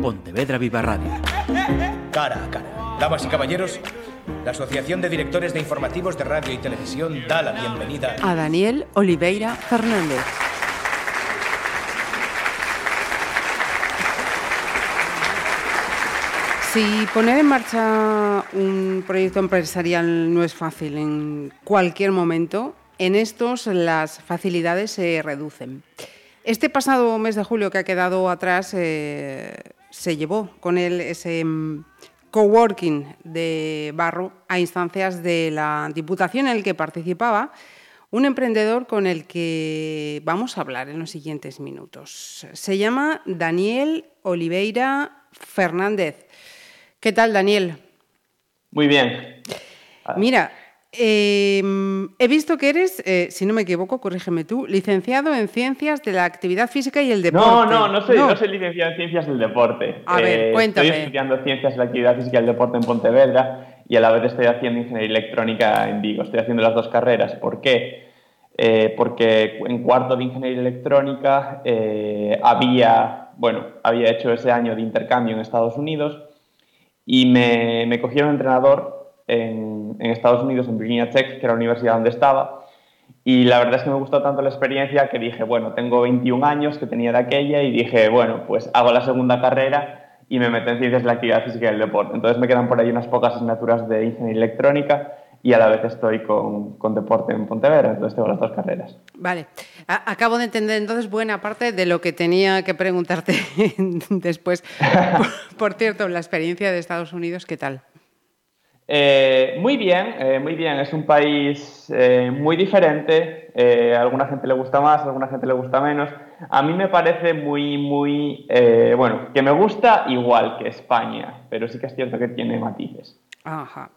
Pontevedra Viva Radio. Cara a cara. Damas y caballeros, la Asociación de Directores de Informativos de Radio y Televisión da la bienvenida a Daniel Oliveira Fernández. Si poner en marcha un proyecto empresarial no es fácil en cualquier momento, en estos las facilidades se reducen. Este pasado mes de julio que ha quedado atrás eh, se llevó con él ese mm, coworking de Barro a instancias de la Diputación en el que participaba un emprendedor con el que vamos a hablar en los siguientes minutos. Se llama Daniel Oliveira Fernández. ¿Qué tal, Daniel? Muy bien. Mira, em, he visto que eres, eh, si no me equivoco, corrígeme tú, licenciado en Ciencias de la Actividad Física y el Deporte. No, no, no soy, no. soy licenciado en Ciencias del Deporte. A ver, eh, cuéntame. Estoy estudiando Ciencias de la Actividad Física y el Deporte en Pontevedra y a la vez estoy haciendo Ingeniería Electrónica en Vigo. Estoy haciendo las dos carreras. ¿Por qué? Eh, porque en cuarto de Ingeniería Electrónica había, bueno, había hecho ese año de intercambio en Estados Unidos y me, me cogieron entrenador en, en, Estados Unidos, en Virginia Tech, que era la universidad donde estaba. Y la verdad es que me gustó tanto la experiencia que dije, bueno, tengo 21 años que tenía de aquella y dije, bueno, pues hago la segunda carrera y me meto en ciencias de la actividad física y el deporte. Entonces me quedan por ahí unas pocas asignaturas de ingeniería electrónica y a la vez estoy con, con, deporte en Pontevedra, entonces tengo las dos carreras. Vale, acabo de entender entonces buena parte de lo que tenía que preguntarte después. por, por, cierto, la experiencia de Estados Unidos, ¿qué tal? Eh, muy bien, eh, muy bien. Es un país eh, muy diferente. A alguna gente le gusta más, a alguna gente le gusta menos. A mí me parece muy, muy, bueno, que me gusta igual que España, pero sí que es cierto que tiene matices. Ajá.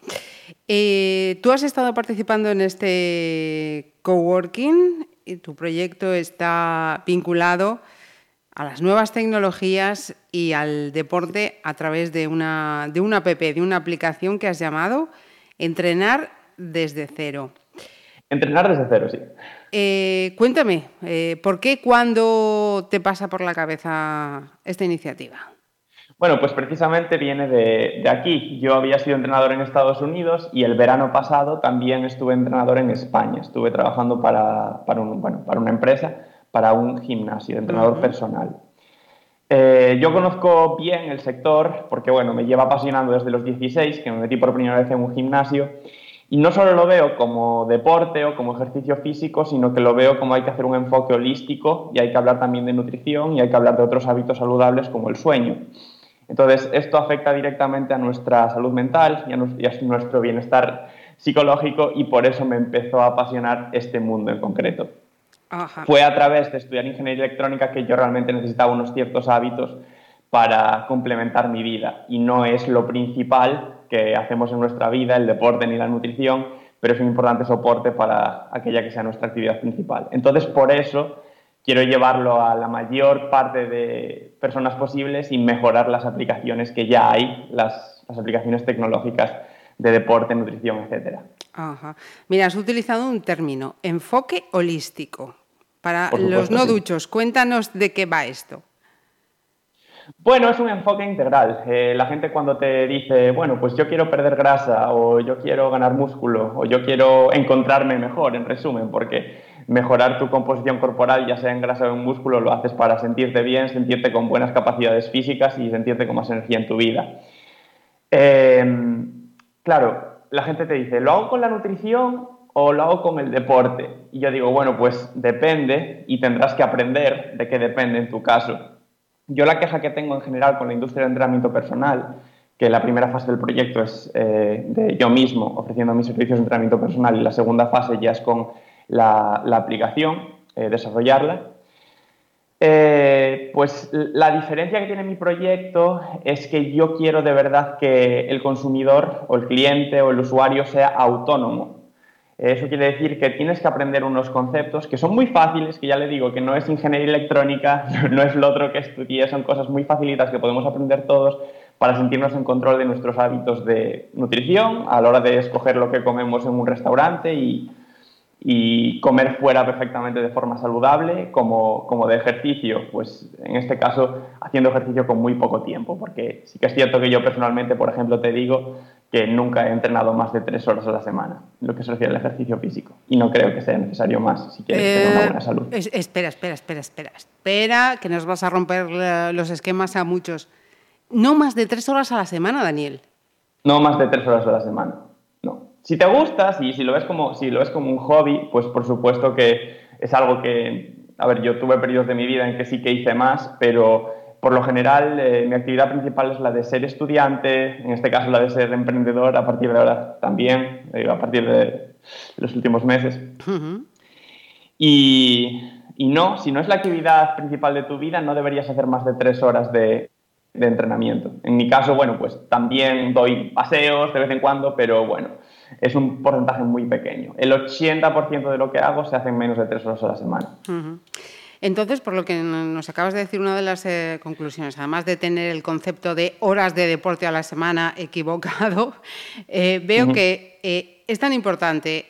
Tú has estado participando en este coworking y tu proyecto está vinculado a las nuevas tecnologías y al deporte a través de una, de una app, de una aplicación que has llamado Entrenar desde cero. Entrenar desde cero, sí. Eh, cuéntame, eh, ¿por qué, cuándo te pasa por la cabeza esta iniciativa? Bueno, pues precisamente viene de, de, aquí. Yo había sido entrenador en Estados Unidos y el verano pasado también estuve entrenador en España. Estuve trabajando para, para, un, bueno, para una empresa, para un gimnasio, de entrenador uh -huh. personal. Eh, yo conozco bien el sector porque, bueno, me lleva apasionando desde los 16, que me metí por primera vez en un gimnasio. Y no solo lo veo como deporte o como ejercicio físico, sino que lo veo como hay que hacer un enfoque holístico y hay que hablar también de nutrición y hay que hablar de otros hábitos saludables como el sueño. Entonces, esto afecta directamente a nuestra salud mental y a, nuestro bienestar psicológico y por eso me empezó a apasionar este mundo en concreto. Ajá. Fue a través de estudiar ingeniería electrónica que yo realmente necesitaba unos ciertos hábitos para complementar mi vida y no es lo principal que hacemos en nuestra vida, el deporte ni la nutrición, pero es un importante soporte para aquella que sea nuestra actividad principal. Entonces, por eso quiero llevarlo a la mayor parte de personas posibles y mejorar las aplicaciones que ya hay, las, las aplicaciones tecnológicas de deporte, nutrición, etc. Ajá. Mira, has utilizado un término, enfoque holístico. Para los no duchos, cuéntanos de qué va esto. Bueno, es un enfoque integral. Eh, la gente cuando te dice, bueno, pues yo quiero perder grasa o yo quiero ganar músculo o yo quiero encontrarme mejor, en resumen, porque mejorar tu composición corporal, ya sea en grasa o en músculo, lo haces para sentirte bien, sentirte con buenas capacidades físicas y sentirte con más energía en tu vida. Eh, claro, la gente te dice, ¿lo hago con la nutrición o lo hago con el deporte? Y yo digo, bueno, pues depende y tendrás que aprender de qué depende en tu caso. Yo la queja que tengo en general con la industria del entrenamiento personal, que la primera fase del proyecto es eh, de yo mismo ofreciendo mis servicios de entrenamiento personal y la segunda fase ya es con la, aplicación, eh, desarrollarla, eh, pues la diferencia que tiene mi proyecto es que yo quiero de verdad que el consumidor o el cliente o el usuario sea autónomo. Eso quiere decir que tienes que aprender unos conceptos que son muy fáciles, que ya le digo que no es ingeniería electrónica, no es lo otro que estudié, son cosas muy facilitas que podemos aprender todos para sentirnos en control de nuestros hábitos de nutrición a la hora de escoger lo que comemos en un restaurante y, y comer fuera perfectamente de forma saludable como, como de ejercicio, pues en este caso haciendo ejercicio con muy poco tiempo, porque sí que es cierto que yo personalmente, por ejemplo, te digo que nunca he entrenado más de tres horas a la semana, lo que se refiere al ejercicio físico, y no creo que sea necesario más si quieres tener una buena eh, salud. espera, espera, espera, espera, espera, que nos vas a romper los esquemas a muchos. No más de tres horas a la semana, Daniel. No más de tres horas a la semana si te gusta, si, si, lo ves como, si lo ves como un hobby, pues por supuesto que es algo que, a ver, yo tuve periodos de mi vida en que sí que hice más, pero por lo general eh, mi actividad principal es la de ser estudiante, en este caso la de ser emprendedor a partir de ahora también, eh, a partir de los últimos meses. y, y, no, si no es la actividad principal de tu vida, no deberías hacer más de tres horas de, de entrenamiento. En mi caso, bueno, pues también doy paseos de vez en cuando, pero bueno, es un porcentaje muy pequeño. El 80% de lo que hago se hace en menos de tres horas a la semana. Entonces, por lo que nos acabas de decir, una de las eh, conclusiones, además de tener el concepto de horas de deporte a la semana equivocado, eh, veo que eh, es tan importante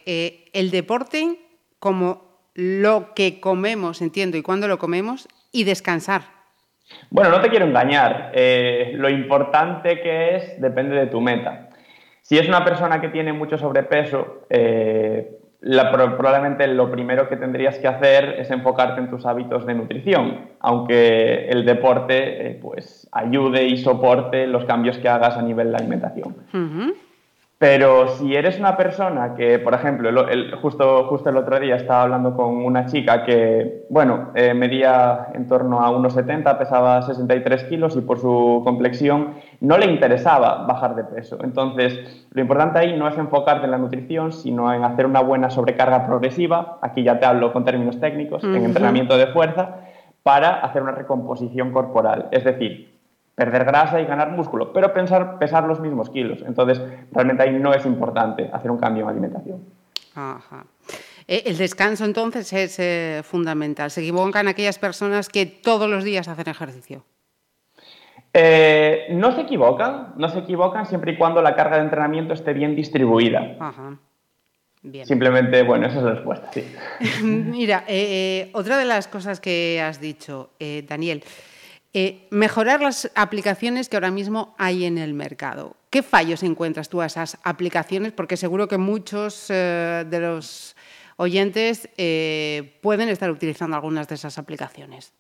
el deporte como lo que comemos, entiendo, y cuándo lo comemos, y descansar. Bueno, no te quiero engañar. lo importante que es depende de tu meta. Si es una persona que tiene mucho sobrepeso, eh, probablemente lo primero que tendrías que hacer es enfocarte en tus hábitos de nutrición, aunque el deporte eh, pues, ayude y soporte los cambios que hagas a nivel de alimentación. Pero si eres una persona que, por ejemplo, justo, justo el otro día estaba hablando con una chica que, bueno, eh, medía en torno a 1,70, pesaba 63 kilos y por su complexión no le interesaba bajar de peso. Entonces, lo importante ahí no es enfocarte en la nutrición, sino en hacer una buena sobrecarga progresiva, aquí ya te hablo con términos técnicos, en entrenamiento de fuerza, para hacer una recomposición corporal. Es decir, perder grasa y ganar músculo, pero pensar, pesar los mismos kilos. Entonces, realmente ahí no es importante hacer un cambio en alimentación. Ajá. Eh, el descanso entonces es eh, fundamental. ¿Se equivocan aquellas personas que todos los días hacen ejercicio? Eh, no se equivocan, no se equivocan siempre y cuando la carga de entrenamiento esté bien distribuida. Ajá. Bien. Simplemente, bueno, esa es la respuesta, sí. Mira, otra de las cosas que has dicho, Daniel, eh, mejorar las aplicaciones que ahora mismo hay en el mercado. ¿Qué fallos encuentras tú a esas aplicaciones? Porque seguro que muchos eh, de los oyentes eh, pueden estar utilizando algunas de esas aplicaciones.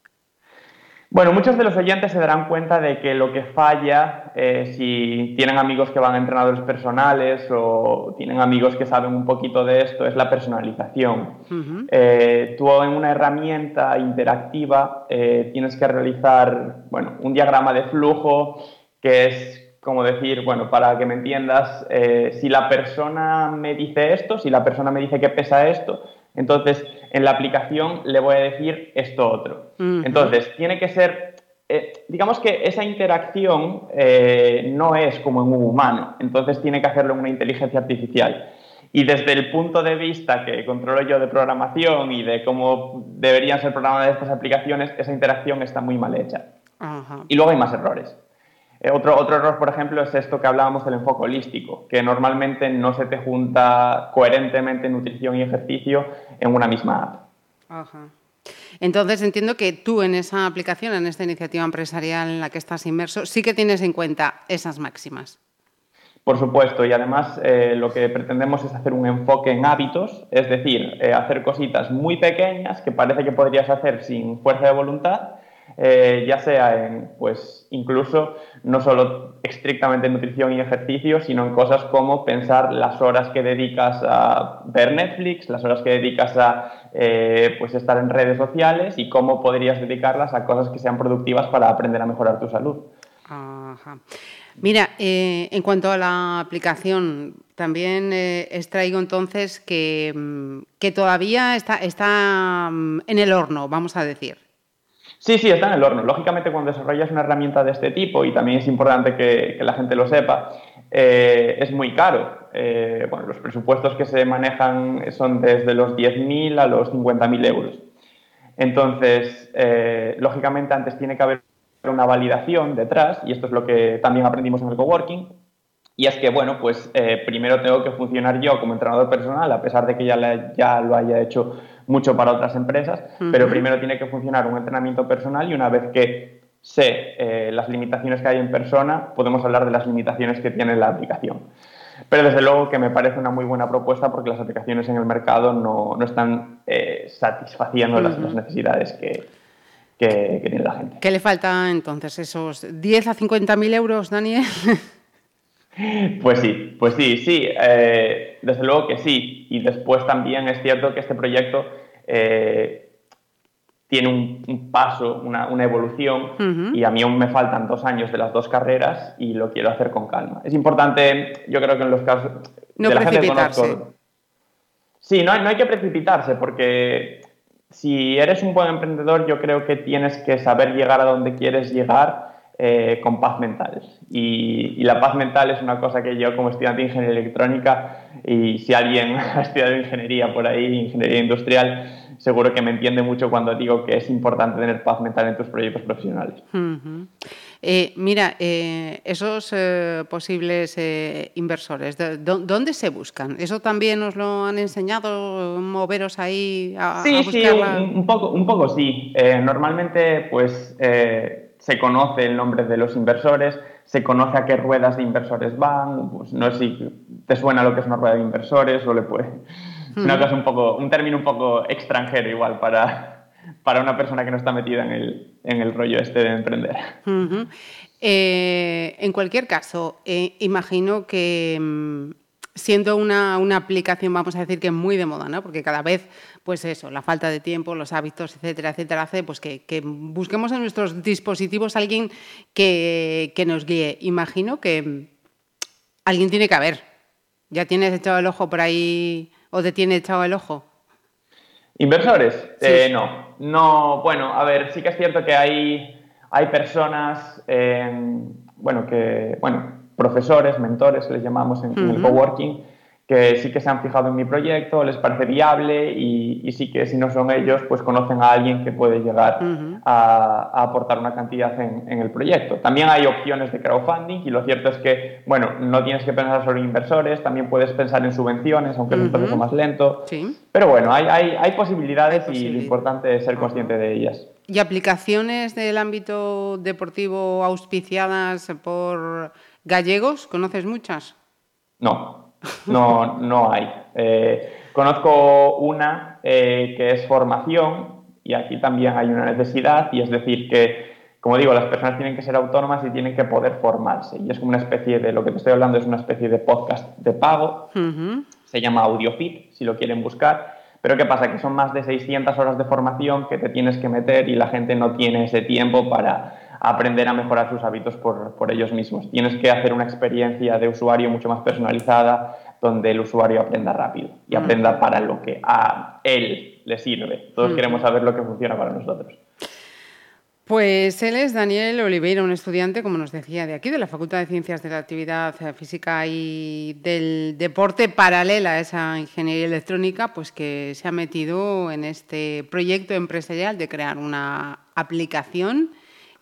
Bueno, muchos de los oyentes se darán cuenta de que lo que falla, eh, si tienen amigos que van a entrenadores personales o tienen amigos que saben un poquito de esto, es la personalización. Eh, tú en una herramienta interactiva eh, tienes que realizar bueno, un diagrama de flujo que es como decir, bueno, para que me entiendas, si la persona me dice esto, si la persona me dice que pesa esto, entonces, en la aplicación le voy a decir esto otro. Entonces, tiene que ser, eh, digamos que esa interacción eh, no es como en un humano, entonces tiene que hacerlo en una inteligencia artificial. Y desde el punto de vista que controlo yo de programación y de cómo deberían ser programadas estas aplicaciones, esa interacción está muy mal hecha. Y luego hay más errores. Eh, otro, otro error, por ejemplo, es esto que hablábamos del enfoque holístico, que normalmente no se te junta coherentemente nutrición y ejercicio en una misma app. Ajá. Entonces entiendo que tú en esa aplicación, en esta iniciativa empresarial en la que estás inmerso, sí que tienes en cuenta esas máximas. Por supuesto, y además eh, lo que pretendemos es hacer un enfoque en hábitos, es decir, eh, hacer cositas muy pequeñas que parece que podrías hacer sin fuerza de voluntad, eh, ya sea en, pues, incluso no solo estrictamente en nutrición y ejercicio, sino en cosas como pensar las horas que dedicas a ver Netflix, las horas que dedicas a eh, pues estar en redes sociales y cómo podrías dedicarlas a cosas que sean productivas para aprender a mejorar tu salud. Mira, eh, en cuanto a la aplicación, también extraigo entonces que, mm, que todavía está, está mm, en el horno, vamos a decir. Sí, sí, está en el horno. Lógicamente, cuando desarrollas una herramienta de este tipo, y también es importante que, la gente lo sepa, eh, es muy caro. Eh, bueno, los presupuestos que se manejan son desde los 10.000 a los 50.000 euros. Entonces, eh, lógicamente, antes tiene que haber una validación detrás, y esto es lo que también aprendimos en el coworking, Y es que, bueno, pues primero tengo que funcionar yo como entrenador personal, a pesar de que ya, ya lo haya hecho mucho para otras empresas, pero primero tiene que funcionar un entrenamiento personal y una vez que sé eh, las limitaciones que hay en persona, podemos hablar de las limitaciones que tiene la aplicación. Pero desde luego que me parece una muy buena propuesta porque las aplicaciones en el mercado no, no están eh, satisfaciendo las, necesidades que, que, tiene la gente. ¿Qué le falta entonces? ¿Esos 10 a 50 mil euros, Daniel? Pues sí, pues sí, sí, eh, desde luego que sí. Y después también es cierto que este proyecto eh, tiene un, paso, una, evolución, y a mí aún me faltan dos años de las dos carreras y lo quiero hacer con calma. Es importante, yo creo que en los casos no de la gente que Sí, no no hay que precipitarse porque si eres un buen emprendedor, yo creo que tienes que saber llegar a donde quieres llegar eh, con paz mental. Y, la paz mental es una cosa que yo como estudiante de ingeniería electrónica, y si alguien ha estudiado ingeniería por ahí, ingeniería industrial, seguro que me entiende mucho cuando digo que es importante tener paz mental en tus proyectos profesionales. Eh, mira, eh, esos posibles inversores, ¿dónde se buscan? ¿Eso también nos lo han enseñado, moveros ahí a, sí, Sí, un, poco, un poco sí. normalmente, pues se conoce el nombre de los inversores, se conoce a qué ruedas de inversores van, pues no sé si te suena lo que es una rueda de inversores o le puede... Una cosa un poco, un término un poco extranjero igual para, para una persona que no está metida en el, en el rollo este de emprender. Eh, en cualquier caso, eh, imagino que mm, siendo una, una, aplicación, vamos a decir que muy de moda, ¿no? Porque cada vez, pues eso, la falta de tiempo, los hábitos, etcétera, etcétera, hace pues que, busquemos en nuestros dispositivos a alguien que, nos guíe. Imagino que alguien tiene que haber. ¿Ya tienes echado el ojo por ahí o te tiene echado el ojo? ¿Inversores? Eh, no. No, bueno, a ver, sí que es cierto que hay, hay personas, bueno, que, bueno, profesores, mentores, les llamamos en, el coworking, que sí que se han fijado en mi proyecto, les parece viable y, sí que si no son ellos, pues conocen a alguien que puede llegar a, aportar una cantidad en, el proyecto. También hay opciones de crowdfunding y lo cierto es que, bueno, no tienes que pensar solo en inversores, también puedes pensar en subvenciones, aunque es un proceso más lento. Pero bueno, hay, hay, posibilidades y lo importante es ser consciente de ellas. ¿Y aplicaciones del ámbito deportivo auspiciadas por ¿Gallegos? ¿Conoces muchas? No, no, no hay. Eh, conozco una eh, que es formación y aquí también hay una necesidad y es decir que, como digo, las personas tienen que ser autónomas y tienen que poder formarse y es como una especie de, lo que te estoy hablando es una especie de podcast de pago, se llama AudioFit, si lo quieren buscar. Pero ¿qué pasa? Que son más de 600 horas de formación que te tienes que meter y la gente no tiene ese tiempo para, aprender a mejorar sus hábitos por, por, ellos mismos. Tienes que hacer una experiencia de usuario mucho más personalizada donde el usuario aprenda rápido y aprenda para lo que a él le sirve. Todos queremos saber lo que funciona para nosotros. Pues él es Daniel Oliveira, un estudiante, como nos decía, de aquí, de la Facultad de Ciencias de la Actividad Física y del Deporte, paralela a esa ingeniería electrónica, pues que se ha metido en este proyecto empresarial de crear una aplicación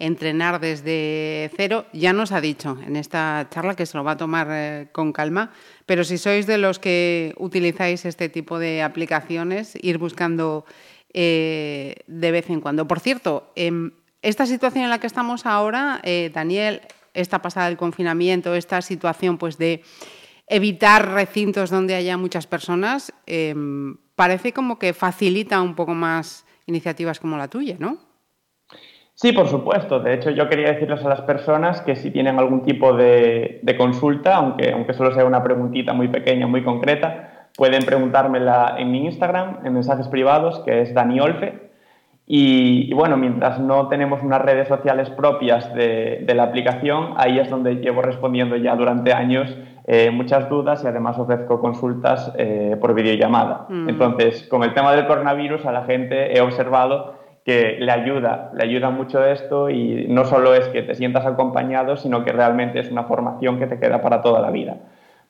entrenar desde cero. Ya nos ha dicho en esta charla que se lo va a tomar eh, con calma, pero si sois de los que utilizáis este tipo de aplicaciones, ir buscando eh, de vez en cuando. Por cierto, en esta situación en la que estamos ahora, eh, Daniel, esta pasada del confinamiento, esta situación pues de evitar recintos donde haya muchas personas, parece como que facilita un poco más iniciativas como la tuya, ¿no? Sí, por supuesto. De hecho, yo quería decirles a las personas que si tienen algún tipo de, consulta, aunque, aunque solo sea una preguntita muy pequeña, muy concreta, pueden preguntármela en mi Instagram, en mensajes privados, que es Daniolfe. Y, y bueno, mientras no tenemos unas redes sociales propias de, la aplicación, ahí es donde llevo respondiendo ya durante años eh, muchas dudas y además ofrezco consultas eh, por videollamada. Mm. Entonces, con el tema del coronavirus, a la gente he observado que le ayuda, le ayuda mucho esto y no solo es que te sientas acompañado, sino que realmente es una formación que te queda para toda la vida.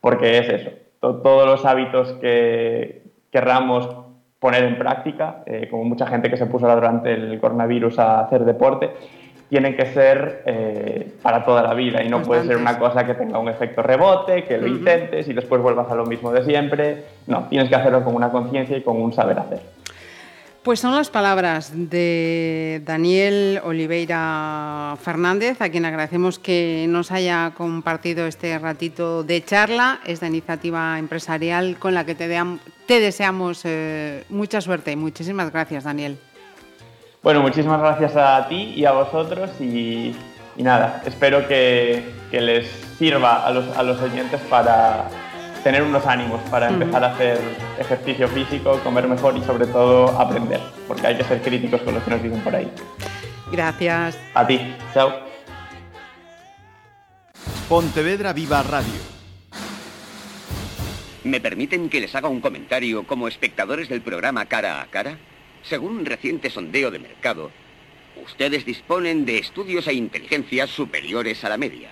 Porque es eso, todos los hábitos que querramos poner en práctica, eh, como mucha gente que se puso durante el coronavirus a hacer deporte, tienen que ser eh, para toda la vida y no puede ser una cosa que tenga un efecto rebote, que lo intentes y después vuelvas a lo mismo de siempre. No, tienes que hacerlo con una conciencia y con un saber hacer. Pues son las palabras de Daniel Oliveira Fernández, a quien agradecemos que nos haya compartido este ratito de charla, esta iniciativa empresarial con la que te, deseamos eh, mucha suerte. Muchísimas gracias, Daniel. Bueno, muchísimas gracias a ti y a vosotros y, nada, espero que, les sirva a los, a los oyentes para tener unos ánimos para empezar a hacer ejercicio físico, comer mejor y sobre todo aprender, porque hay que ser críticos con lo que nos dicen por ahí. Gracias. A ti. Chao. Pontevedra Viva Radio. ¿Me permiten que les haga un comentario como espectadores del programa Cara a Cara? Según un reciente sondeo de mercado, ustedes disponen de estudios e inteligencias superiores a la media.